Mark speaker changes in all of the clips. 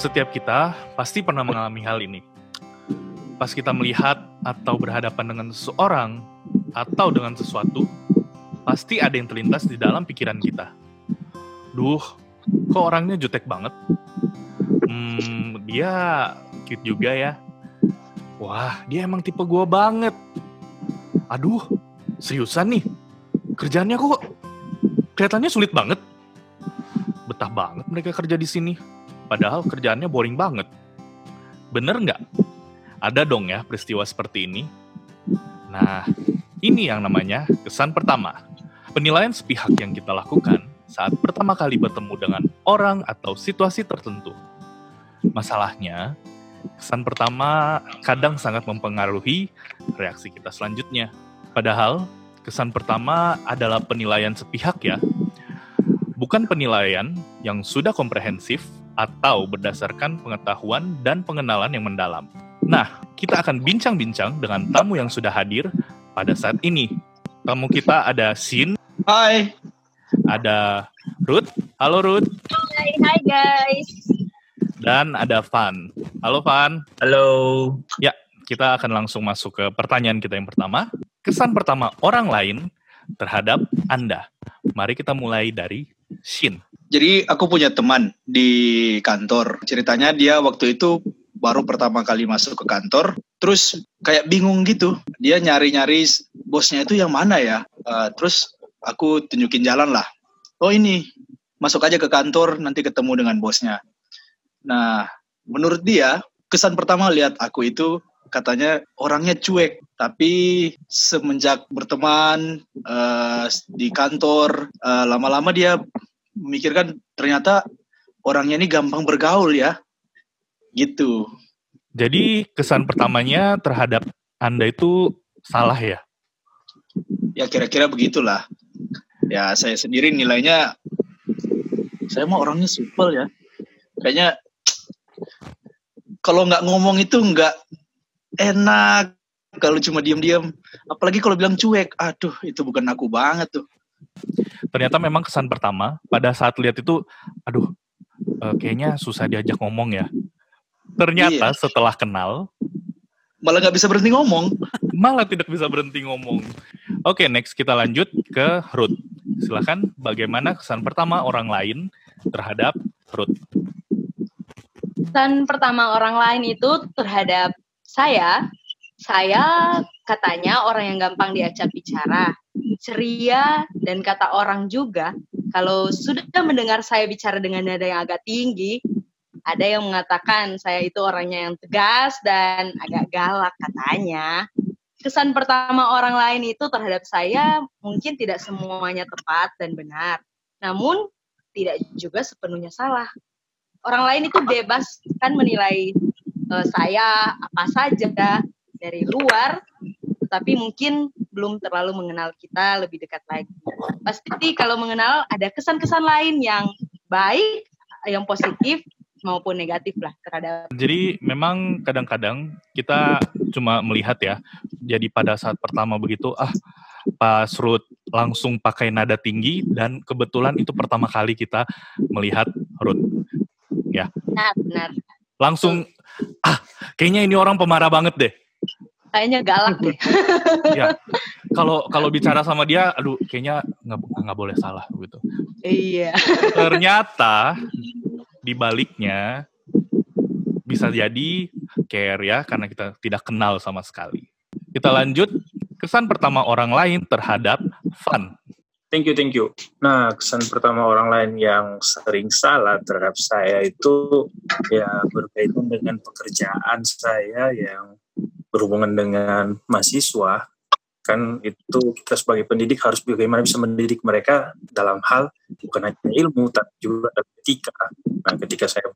Speaker 1: Setiap kita pasti pernah mengalami hal ini. Pas kita melihat atau berhadapan dengan seseorang atau dengan sesuatu, pasti ada yang terlintas di dalam pikiran kita. Duh, kok orangnya jutek banget? Hmm, dia cute juga ya. Wah, dia emang tipe gua banget. Aduh, seriusan nih. Kerjaannya kok kelihatannya sulit banget. Betah banget mereka kerja di sini. Padahal kerjaannya boring banget. Bener nggak? Ada dong ya peristiwa seperti ini. Nah, ini yang namanya kesan pertama. Penilaian sepihak yang kita lakukan saat pertama kali bertemu dengan orang atau situasi tertentu. Masalahnya, kesan pertama kadang sangat mempengaruhi reaksi kita selanjutnya. Padahal, kesan pertama adalah penilaian sepihak ya. Bukan penilaian yang sudah komprehensif atau berdasarkan pengetahuan dan pengenalan yang mendalam. Nah, kita akan bincang-bincang dengan tamu yang sudah hadir pada saat ini. Tamu kita ada Sin,
Speaker 2: Hai.
Speaker 1: ada Ruth, halo Ruth,
Speaker 3: Hai, hai guys.
Speaker 1: dan ada Van. Halo Van,
Speaker 2: Halo.
Speaker 1: kita akan langsung masuk ke pertanyaan kita yang pertama. Kesan pertama orang lain terhadap Anda. Mari kita mulai dari Shin.
Speaker 2: Jadi aku punya teman di kantor. Ceritanya dia waktu itu baru pertama kali masuk ke kantor, terus kayak bingung gitu. Dia nyari-nyari bosnya itu yang mana ya. Eh, terus aku tunjukin jalan lah. Oh ini, masuk aja ke kantor, nanti ketemu dengan bosnya. Nah, menurut dia, kesan pertama lihat aku itu katanya orangnya cuek. Tapi semenjak berteman eh, di kantor, eh, lama-lama dia memikirkan ternyata orangnya ini gampang bergaul ya. Gitu.
Speaker 1: Jadi kesan pertamanya terhadap Anda itu salah ya?
Speaker 2: Ya kira-kira begitulah. Ya saya sendiri nilainya saya mah orangnya supel ya. Kayaknya kalau nggak ngomong itu nggak enak kalau cuma diam-diam. Apalagi kalau bilang cuek, aduh itu bukan aku banget tuh.
Speaker 1: Ternyata memang kesan pertama pada saat lihat itu, aduh, eh, kayaknya susah diajak ngomong ya. Ternyata setelah kenal,
Speaker 2: Malah nggak bisa berhenti ngomong.
Speaker 1: malah tidak bisa berhenti ngomong. Oke, next kita lanjut ke Ruth. Silakan, bagaimana kesan pertama orang lain terhadap Ruth?
Speaker 3: Kesan pertama orang lain itu terhadap saya, saya katanya orang yang gampang diajak bicara, ceria, dan kata orang juga, kalau sudah mendengar saya bicara dengan nada yang agak tinggi, ada yang mengatakan saya itu orangnya yang tegas dan agak galak katanya. Kesan pertama orang lain itu terhadap saya mungkin tidak semuanya tepat dan benar. Namun tidak juga sepenuhnya salah. Orang lain itu bebas kan menilai eh, saya apa saja dari luar, tetapi mungkin belum terlalu mengenal kita lebih dekat lagi. Pasti kalau mengenal ada kesan-kesan lain yang baik, yang positif maupun negatif lah terhadap
Speaker 1: Jadi memang kadang-kadang kita cuma melihat ya. Jadi pada saat pertama begitu, ah pas Ruth langsung pakai nada tinggi dan kebetulan itu pertama kali kita melihat Ruth.
Speaker 3: benar, benar.
Speaker 1: Langsung, ah kayaknya ini orang pemarah banget deh.
Speaker 3: Kayaknya galak deh.
Speaker 1: Ya, kalau kalau bicara sama dia, aduh kayaknya nggak nggak boleh salah gitu.
Speaker 3: iya.
Speaker 1: Ternyata di baliknya bisa jadi care ya karena kita tidak kenal sama sekali. Kita lanjut kesan pertama orang lain terhadap fun.
Speaker 4: Thank you, thank you. Nah, kesan pertama orang lain yang sering salah terhadap saya itu ya berkaitan dengan pekerjaan saya yang berhubungan dengan mahasiswa. Kan itu kita sebagai pendidik harus bagaimana bisa mendidik mereka dalam hal bukan hanya ilmu, tapi juga dalam etika. Nah, ketika saya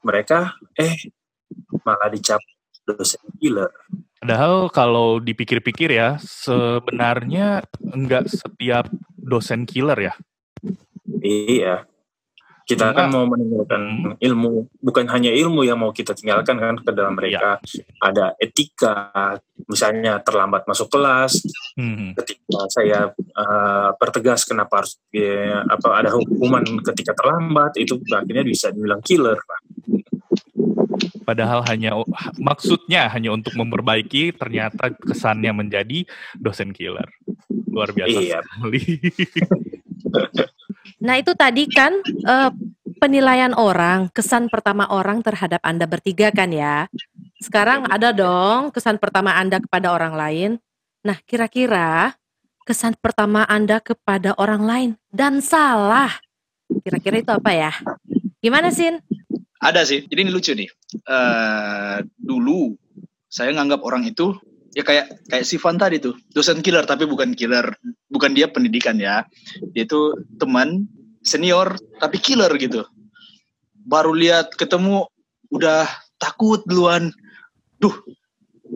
Speaker 4: mereka, eh malah dicap dosen killer.
Speaker 1: Padahal kalau dipikir-pikir ya, sebenarnya enggak setiap dosen killer ya.
Speaker 4: Iya. Kita kan mau meninggalkan ilmu, bukan hanya ilmu yang mau kita tinggalkan kan ke dalam mereka. Ada etika, misalnya terlambat masuk kelas,
Speaker 1: Hmm.
Speaker 4: ketika saya uh, pertegas kenapa harus ya, apa ada hukuman ketika terlambat itu akhirnya bisa dibilang killer Pak.
Speaker 1: Padahal hanya maksudnya hanya untuk memperbaiki, ternyata kesannya menjadi dosen killer. Luar biasa
Speaker 4: Iya.
Speaker 1: sekali.
Speaker 5: Nah itu tadi kan eh, penilaian orang, kesan pertama orang terhadap Anda bertiga kan ya. Sekarang ada dong kesan pertama Anda kepada orang lain. Nah kira-kira kesan pertama Anda kepada orang lain dan salah. Kira-kira itu apa ya? Gimana Sin?
Speaker 2: Ada sih. Jadi ini lucu nih. Eh dulu saya nganggap orang itu ya kayak kayak Sivan tadi tuh dosen killer tapi bukan killer. Bukan dia pendidikan ya. Dia itu teman senior tapi killer gitu. Baru lihat ketemu udah takut duluan. Duh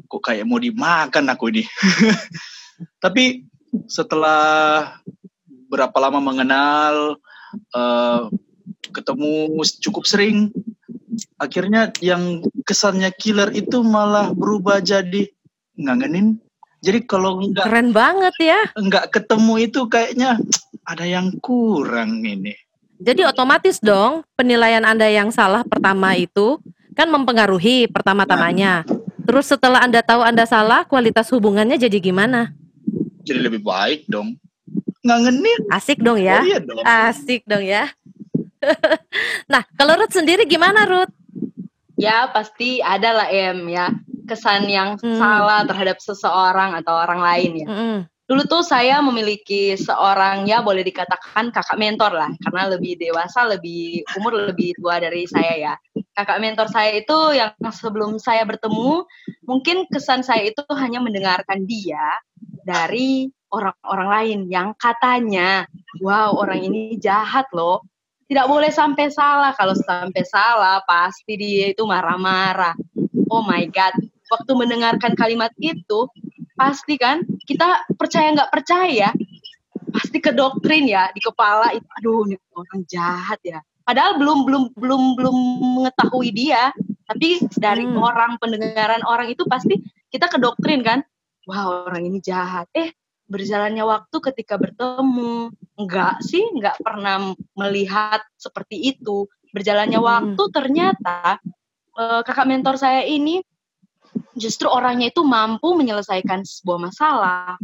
Speaker 2: kok kayak mau dimakan aku ini? Tapi setelah berapa lama mengenal eh, ketemu cukup sering akhirnya yang kesannya killer itu malah berubah jadi ngangenin jadi kalau nggak
Speaker 5: Keren banget ya.
Speaker 2: nggak ketemu itu kayaknya ada yang kurang ini
Speaker 5: Jadi otomatis dong penilaian Anda yang salah pertama itu kan mempengaruhi pertama-tamanya. Terus setelah Anda tahu Anda salah, kualitas hubungannya jadi gimana?
Speaker 2: jadi lebih baik dong ngangenin
Speaker 5: Asik dong ya.
Speaker 2: oh iya dong
Speaker 5: Asik dong ya. nah, kalau Ruth sendiri gimana Ruth?
Speaker 3: Ya pasti ada lah em ya kesan yang
Speaker 5: Hmm.
Speaker 3: salah terhadap seseorang atau orang lain ya.
Speaker 5: Mm-mm.
Speaker 3: Dulu tuh saya memiliki seorang ya boleh dikatakan kakak mentor lah karena lebih dewasa, lebih umur lebih tua dari saya ya. Kakak mentor saya itu yang sebelum saya bertemu mungkin kesan saya itu hanya mendengarkan dia dari orang-orang lain yang katanya wow orang ini jahat loh. Tidak boleh sampai salah. Kalau sampai salah pasti dia itu marah-marah. Oh my god. Waktu mendengarkan kalimat itu pasti kan kita percaya nggak percaya pasti ke doktrin ya di kepala itu aduh ini orang jahat ya padahal belum belum belum belum mengetahui dia tapi dari
Speaker 5: Hmm.
Speaker 3: orang pendengaran orang itu pasti kita ke doktrin kan wah orang ini jahat eh berjalannya waktu ketika bertemu enggak sih enggak pernah melihat seperti itu berjalannya
Speaker 5: Hmm.
Speaker 3: waktu ternyata eh, kakak mentor saya ini justru orangnya itu mampu menyelesaikan sebuah masalah,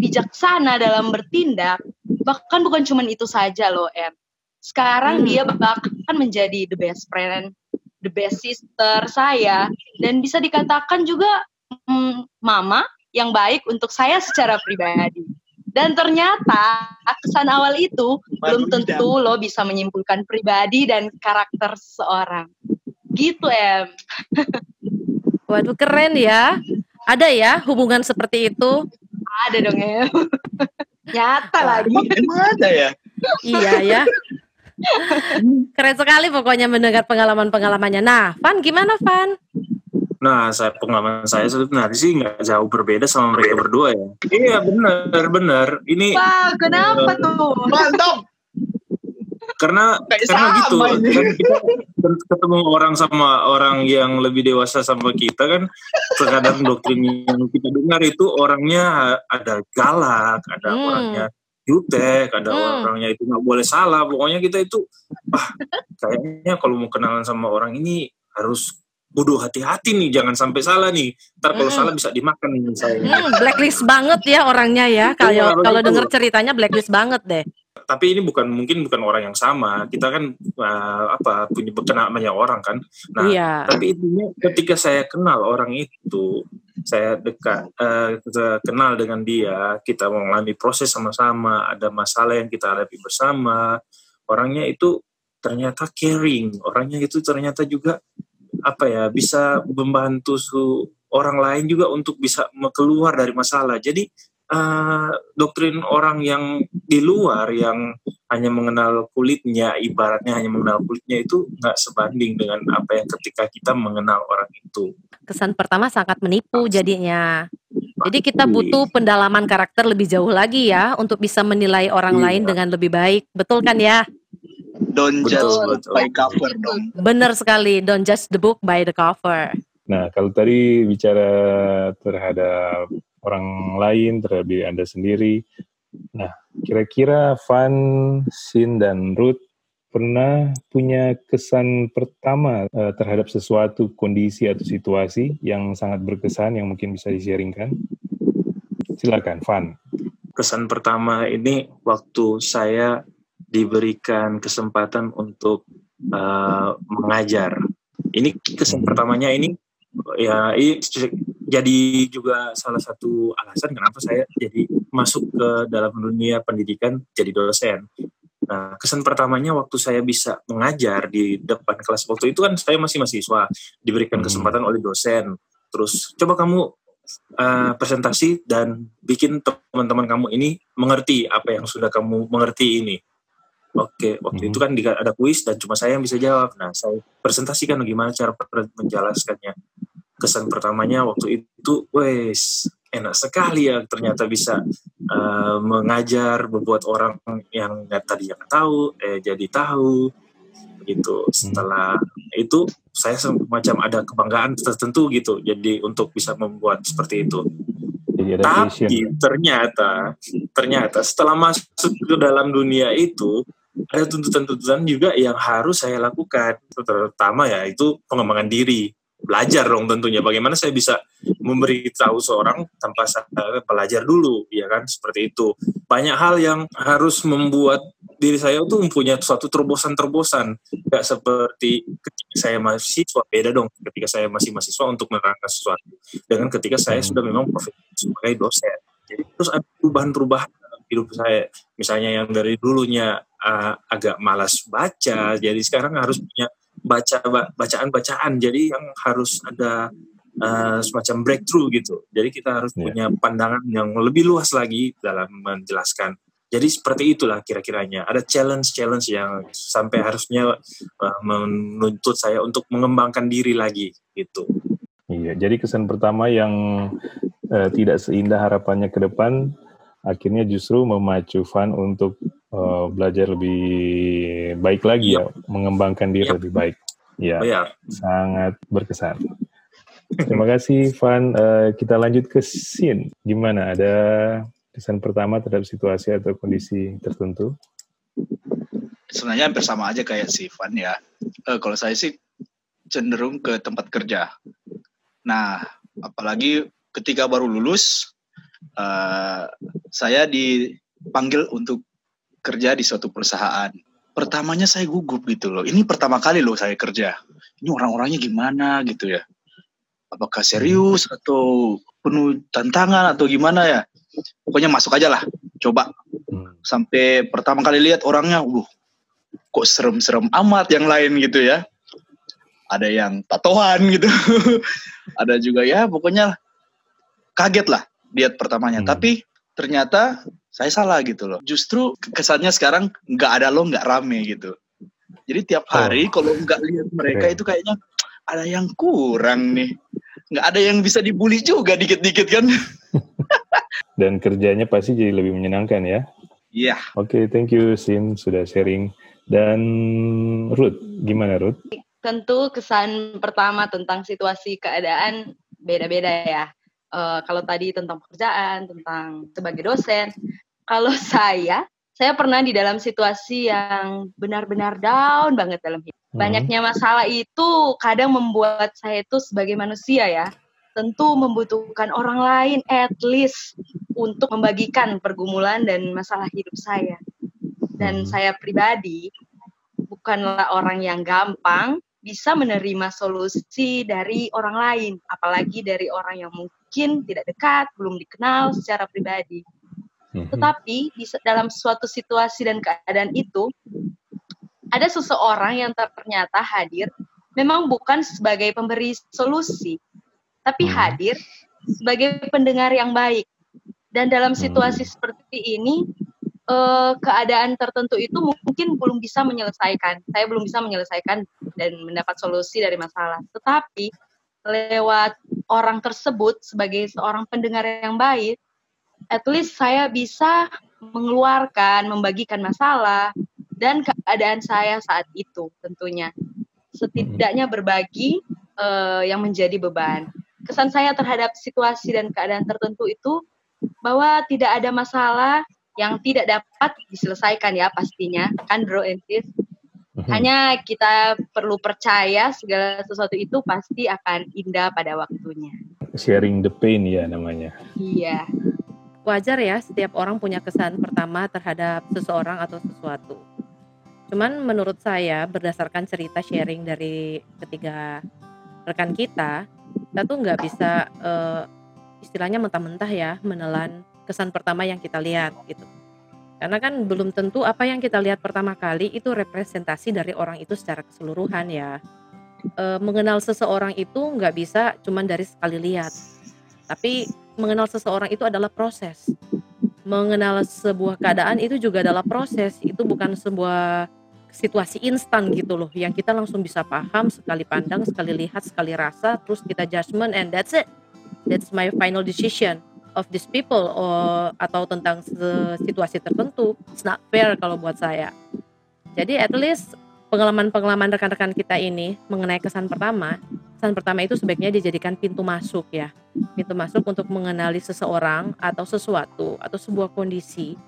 Speaker 3: bijaksana dalam bertindak, bahkan bukan cuma itu saja loh, Em. Sekarang
Speaker 5: Hmm.
Speaker 3: dia bahkan menjadi the best friend, the best sister saya, dan bisa dikatakan juga mm, mama yang baik untuk saya secara pribadi. Dan ternyata kesan awal itu belum tentu lo bisa menyimpulkan pribadi dan karakter seseorang. Gitu, Em.
Speaker 5: Waduh keren ya. Ada ya hubungan seperti itu.
Speaker 3: Ada dong ya. Nyata lagi.
Speaker 2: emang, ada ya
Speaker 5: Iya ya. Keren sekali pokoknya mendengar pengalaman-pengalamannya. Nah, Van gimana Van?
Speaker 4: Nah, saya pengalaman saya sebenarnya sih nggak jauh berbeda sama mereka berdua ya. Iya benar benar. Ini
Speaker 3: Wah, kenapa tuh?
Speaker 2: mantap
Speaker 4: karena
Speaker 2: Kayak
Speaker 4: karena
Speaker 2: sama
Speaker 4: gitu
Speaker 2: ini.
Speaker 4: kan kita ketemu orang sama orang yang lebih dewasa sama kita kan terkadang doktrin yang kita dengar itu orangnya ada galak, ada
Speaker 5: Hmm.
Speaker 4: orangnya jutek, ada
Speaker 5: Hmm.
Speaker 4: orangnya itu nggak boleh salah. Pokoknya kita itu ah kayaknya kalau mau kenalan sama orang ini harus kudu hati-hati nih, jangan sampai salah nih. Ntar kalau
Speaker 5: Hmm.
Speaker 4: salah bisa dimakan nih saya.
Speaker 5: Hmm, blacklist banget ya orangnya ya. Kalau kalau
Speaker 4: begitu.
Speaker 5: denger ceritanya blacklist banget deh.
Speaker 4: Tapi ini bukan mungkin bukan orang yang sama. Kita kan uh, apa punya kena banyak orang kan. Nah
Speaker 5: Iya.
Speaker 4: tapi intinya ketika saya kenal orang itu saya dekat kita kenal dengan dia kita mengalami proses sama-sama ada masalah yang kita hadapi bersama orangnya itu ternyata caring. Orangnya itu ternyata juga apa ya bisa membantu su orang lain juga untuk bisa keluar dari masalah. Jadi eh, doktrin orang yang di luar yang hanya mengenal kulitnya ibaratnya hanya mengenal kulitnya itu nggak sebanding dengan apa yang ketika kita mengenal orang itu
Speaker 5: Kesan pertama sangat menipu jadinya. Jadi kita butuh pendalaman karakter lebih jauh lagi ya untuk bisa menilai orang
Speaker 4: Iya.
Speaker 5: lain dengan lebih baik. Betul kan ya?
Speaker 2: don't
Speaker 4: Betul,
Speaker 2: judge
Speaker 4: betul.
Speaker 2: by cover dong
Speaker 5: Benar sekali. Don't judge the book by the cover.
Speaker 6: Nah, kalau tadi bicara terhadap orang lain, terhadap diri Anda sendiri. Nah, kira-kira Van, Sin, dan Ruth pernah punya kesan pertama uh, terhadap sesuatu kondisi atau situasi yang sangat berkesan yang mungkin bisa di-sharingkan? Silakan, Van.
Speaker 4: Kesan pertama ini waktu saya diberikan kesempatan untuk uh, mengajar. Ini kesan pertamanya ini ya ini jadi juga salah satu alasan kenapa saya jadi masuk ke dalam dunia pendidikan jadi dosen. Nah, kesan pertamanya waktu saya bisa mengajar di depan kelas waktu itu kan saya masih mahasiswa, diberikan hmm. kesempatan oleh dosen. Terus coba kamu uh, presentasi dan bikin teman-teman kamu ini mengerti apa yang sudah kamu mengerti ini. Oke, waktu hmm. itu kan ada kuis dan cuma saya yang bisa jawab. Nah, saya presentasikan bagaimana cara menjelaskannya. Kesan pertamanya waktu itu, wes enak sekali ya ternyata bisa uh, mengajar membuat orang yang nggak tadi yang tahu eh jadi tahu. Gitu. Setelah itu saya semacam ada kebanggaan tertentu gitu jadi untuk bisa membuat seperti itu. Tapi ternyata ternyata setelah masuk ke dalam dunia itu ada tuntutan-tuntutan juga yang harus saya lakukan. Terutama ya itu pengembangan diri belajar dong tentunya. Bagaimana saya bisa memberitahu seorang tanpa saya belajar dulu ya kan? Seperti itu. Banyak hal yang harus membuat diri saya tuh mempunyai suatu terobosan-terobosan. Nggak seperti ketika saya masih mahasiswa beda dong ketika saya masih mahasiswa untuk menerangkan sesuatu dengan ketika saya sudah memang profesi sebagai dosen. Jadi terus ada perubahan-perubahan hidup saya. Misalnya yang dari dulunya uh, agak malas baca jadi sekarang harus punya baca bacaan-bacaan. Jadi yang harus ada uh, semacam breakthrough gitu. Jadi kita harus yeah. punya pandangan yang lebih luas lagi dalam menjelaskan. Jadi seperti itulah kira-kiranya. Ada challenge-challenge yang sampai harusnya uh, menuntut saya untuk mengembangkan diri lagi gitu.
Speaker 6: Iya jadi kesan pertama yang uh, tidak seindah harapannya ke depan akhirnya justru memacu Van untuk uh, belajar lebih baik lagi yep. ya, mengembangkan diri yep. lebih baik. Ya, oh, sangat berkesan. Terima kasih Van. Uh, kita lanjut ke scene. Gimana? Ada kesan pertama terhadap situasi atau kondisi tertentu?
Speaker 2: Sebenarnya hampir sama aja kayak si Van ya. Uh, kalau saya sih cenderung ke tempat kerja. Nah, apalagi ketika baru lulus, uh, saya dipanggil untuk kerja di suatu perusahaan. Pertamanya saya gugup gitu loh. Ini pertama kali loh saya kerja. Ini orang-orangnya gimana gitu ya. Apakah serius atau penuh tantangan atau gimana ya? Pokoknya masuk aja lah, coba. Hmm. Sampai pertama kali lihat orangnya, uh, kok serem-serem amat yang lain gitu ya. Ada yang tatoan gitu. Ada juga ya, pokoknya kaget lah lihat pertamanya. Hmm. Tapi ternyata saya salah gitu loh. Justru kesannya sekarang nggak ada lo nggak rame gitu. Jadi tiap oh. hari oh. kalau nggak lihat mereka okay. itu kayaknya ada yang kurang nih. Nggak ada yang bisa dibully juga dikit-dikit kan.
Speaker 6: Dan kerjanya pasti jadi lebih menyenangkan ya.
Speaker 2: Iya. Yeah.
Speaker 6: Oke, okay, thank you Sim sudah sharing. Dan Ruth, gimana Ruth?
Speaker 3: Tentu kesan pertama tentang situasi keadaan beda-beda ya uh, kalau tadi tentang pekerjaan, tentang sebagai dosen, kalau saya, saya pernah di dalam situasi yang benar-benar down banget dalam hidup. Hmm. Banyaknya masalah itu kadang membuat saya itu sebagai manusia ya, tentu membutuhkan orang lain at least untuk membagikan pergumulan dan masalah hidup saya. Dan hmm. saya pribadi bukanlah orang yang gampang bisa menerima solusi dari orang lain, apalagi dari orang yang mungkin tidak dekat, belum dikenal secara pribadi. Mhm. Tetapi di dalam suatu situasi dan keadaan itu, ada seseorang yang ternyata hadir, memang bukan sebagai pemberi solusi, tapi mhm. hadir sebagai pendengar yang baik. Dan dalam situasi hmm. seperti ini, uh, keadaan tertentu itu mungkin belum bisa menyelesaikan. Saya belum bisa menyelesaikan dan mendapat solusi dari masalah. Tetapi lewat orang tersebut sebagai seorang pendengar yang baik, at least saya bisa mengeluarkan, membagikan masalah dan keadaan saya saat itu tentunya. Setidaknya berbagi uh, yang menjadi beban. Kesan saya terhadap situasi dan keadaan tertentu itu bahwa tidak ada masalah yang tidak dapat diselesaikan ya pastinya kan bro and. Hanya kita perlu percaya segala sesuatu itu pasti akan indah pada waktunya.
Speaker 6: Sharing the pain ya namanya.
Speaker 3: Iya.
Speaker 5: Wajar ya setiap orang punya kesan pertama terhadap seseorang atau sesuatu. Cuman menurut saya berdasarkan cerita sharing dari ketiga rekan kita, kita tuh nggak bisa eh, istilahnya mentah-mentah ya menelan kesan pertama yang kita lihat gitu. Karena kan belum tentu apa yang kita lihat pertama kali itu representasi dari orang itu secara keseluruhan ya. E, mengenal seseorang itu nggak bisa cuman dari sekali lihat. Tapi mengenal seseorang itu adalah proses. Mengenal sebuah keadaan itu juga adalah proses. Itu bukan sebuah situasi instan gitu loh yang kita langsung bisa paham sekali pandang, sekali lihat, sekali rasa, terus kita judgment and that's it. That's my final decision of these people or, atau tentang situasi tertentu. It's not fair kalau buat saya. Jadi at least pengalaman-pengalaman rekan-rekan kita ini mengenai kesan pertama, kesan pertama itu sebaiknya dijadikan pintu masuk ya. Pintu masuk untuk mengenali seseorang atau sesuatu atau sebuah kondisi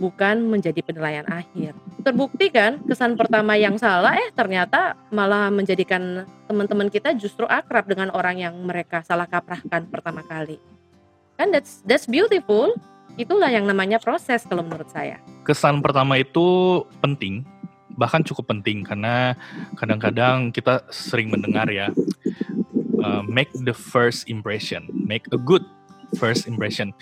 Speaker 5: bukan menjadi penilaian akhir. Terbukti kan kesan pertama yang salah eh ternyata malah menjadikan teman-teman kita justru akrab dengan orang yang mereka salah kaprahkan pertama kali. Kan that's that's beautiful. Itulah yang namanya proses kalau menurut saya.
Speaker 1: Kesan pertama itu penting, bahkan cukup penting karena kadang-kadang kita sering mendengar ya, uh, make the first impression, make a good first impression.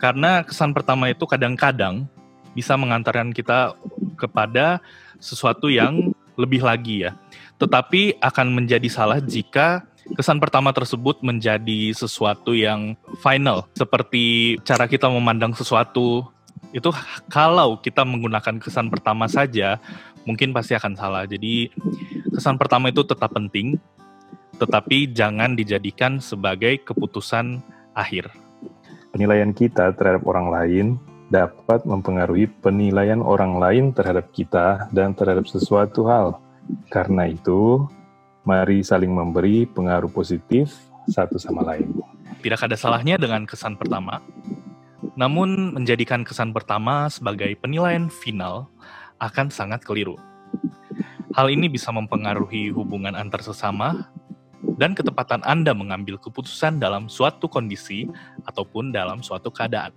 Speaker 1: Karena kesan pertama itu kadang-kadang bisa mengantarkan kita kepada sesuatu yang lebih lagi ya. Tetapi akan menjadi salah jika kesan pertama tersebut menjadi sesuatu yang final. Seperti cara kita memandang sesuatu itu kalau kita menggunakan kesan pertama saja mungkin pasti akan salah. Jadi kesan pertama itu tetap penting tetapi jangan dijadikan sebagai keputusan akhir.
Speaker 6: Penilaian kita terhadap orang lain dapat mempengaruhi penilaian orang lain terhadap kita dan terhadap sesuatu hal. Karena itu Mari saling memberi pengaruh positif satu sama lain.
Speaker 1: Tidak ada salahnya dengan kesan pertama, namun menjadikan kesan pertama sebagai penilaian final akan sangat keliru. Hal ini bisa mempengaruhi hubungan antar sesama dan ketepatan Anda mengambil keputusan dalam suatu kondisi ataupun dalam suatu keadaan.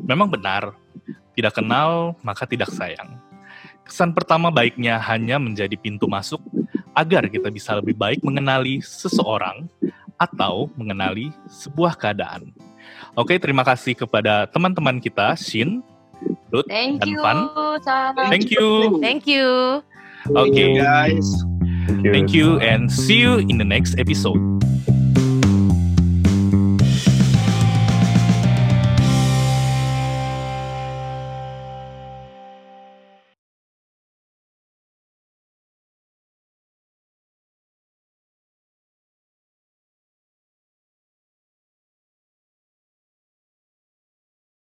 Speaker 1: Memang benar, tidak kenal maka tidak sayang. Kesan pertama baiknya hanya menjadi pintu masuk agar kita bisa lebih baik mengenali seseorang atau mengenali sebuah keadaan. Oke, terima kasih kepada teman-teman kita, Shin, Ruth,
Speaker 3: Thank
Speaker 1: dan
Speaker 3: you,
Speaker 1: Pan. Thank you.
Speaker 5: Thank you.
Speaker 1: Oke,
Speaker 2: guys.
Speaker 6: Thank you.
Speaker 1: thank you and see you in the next episode.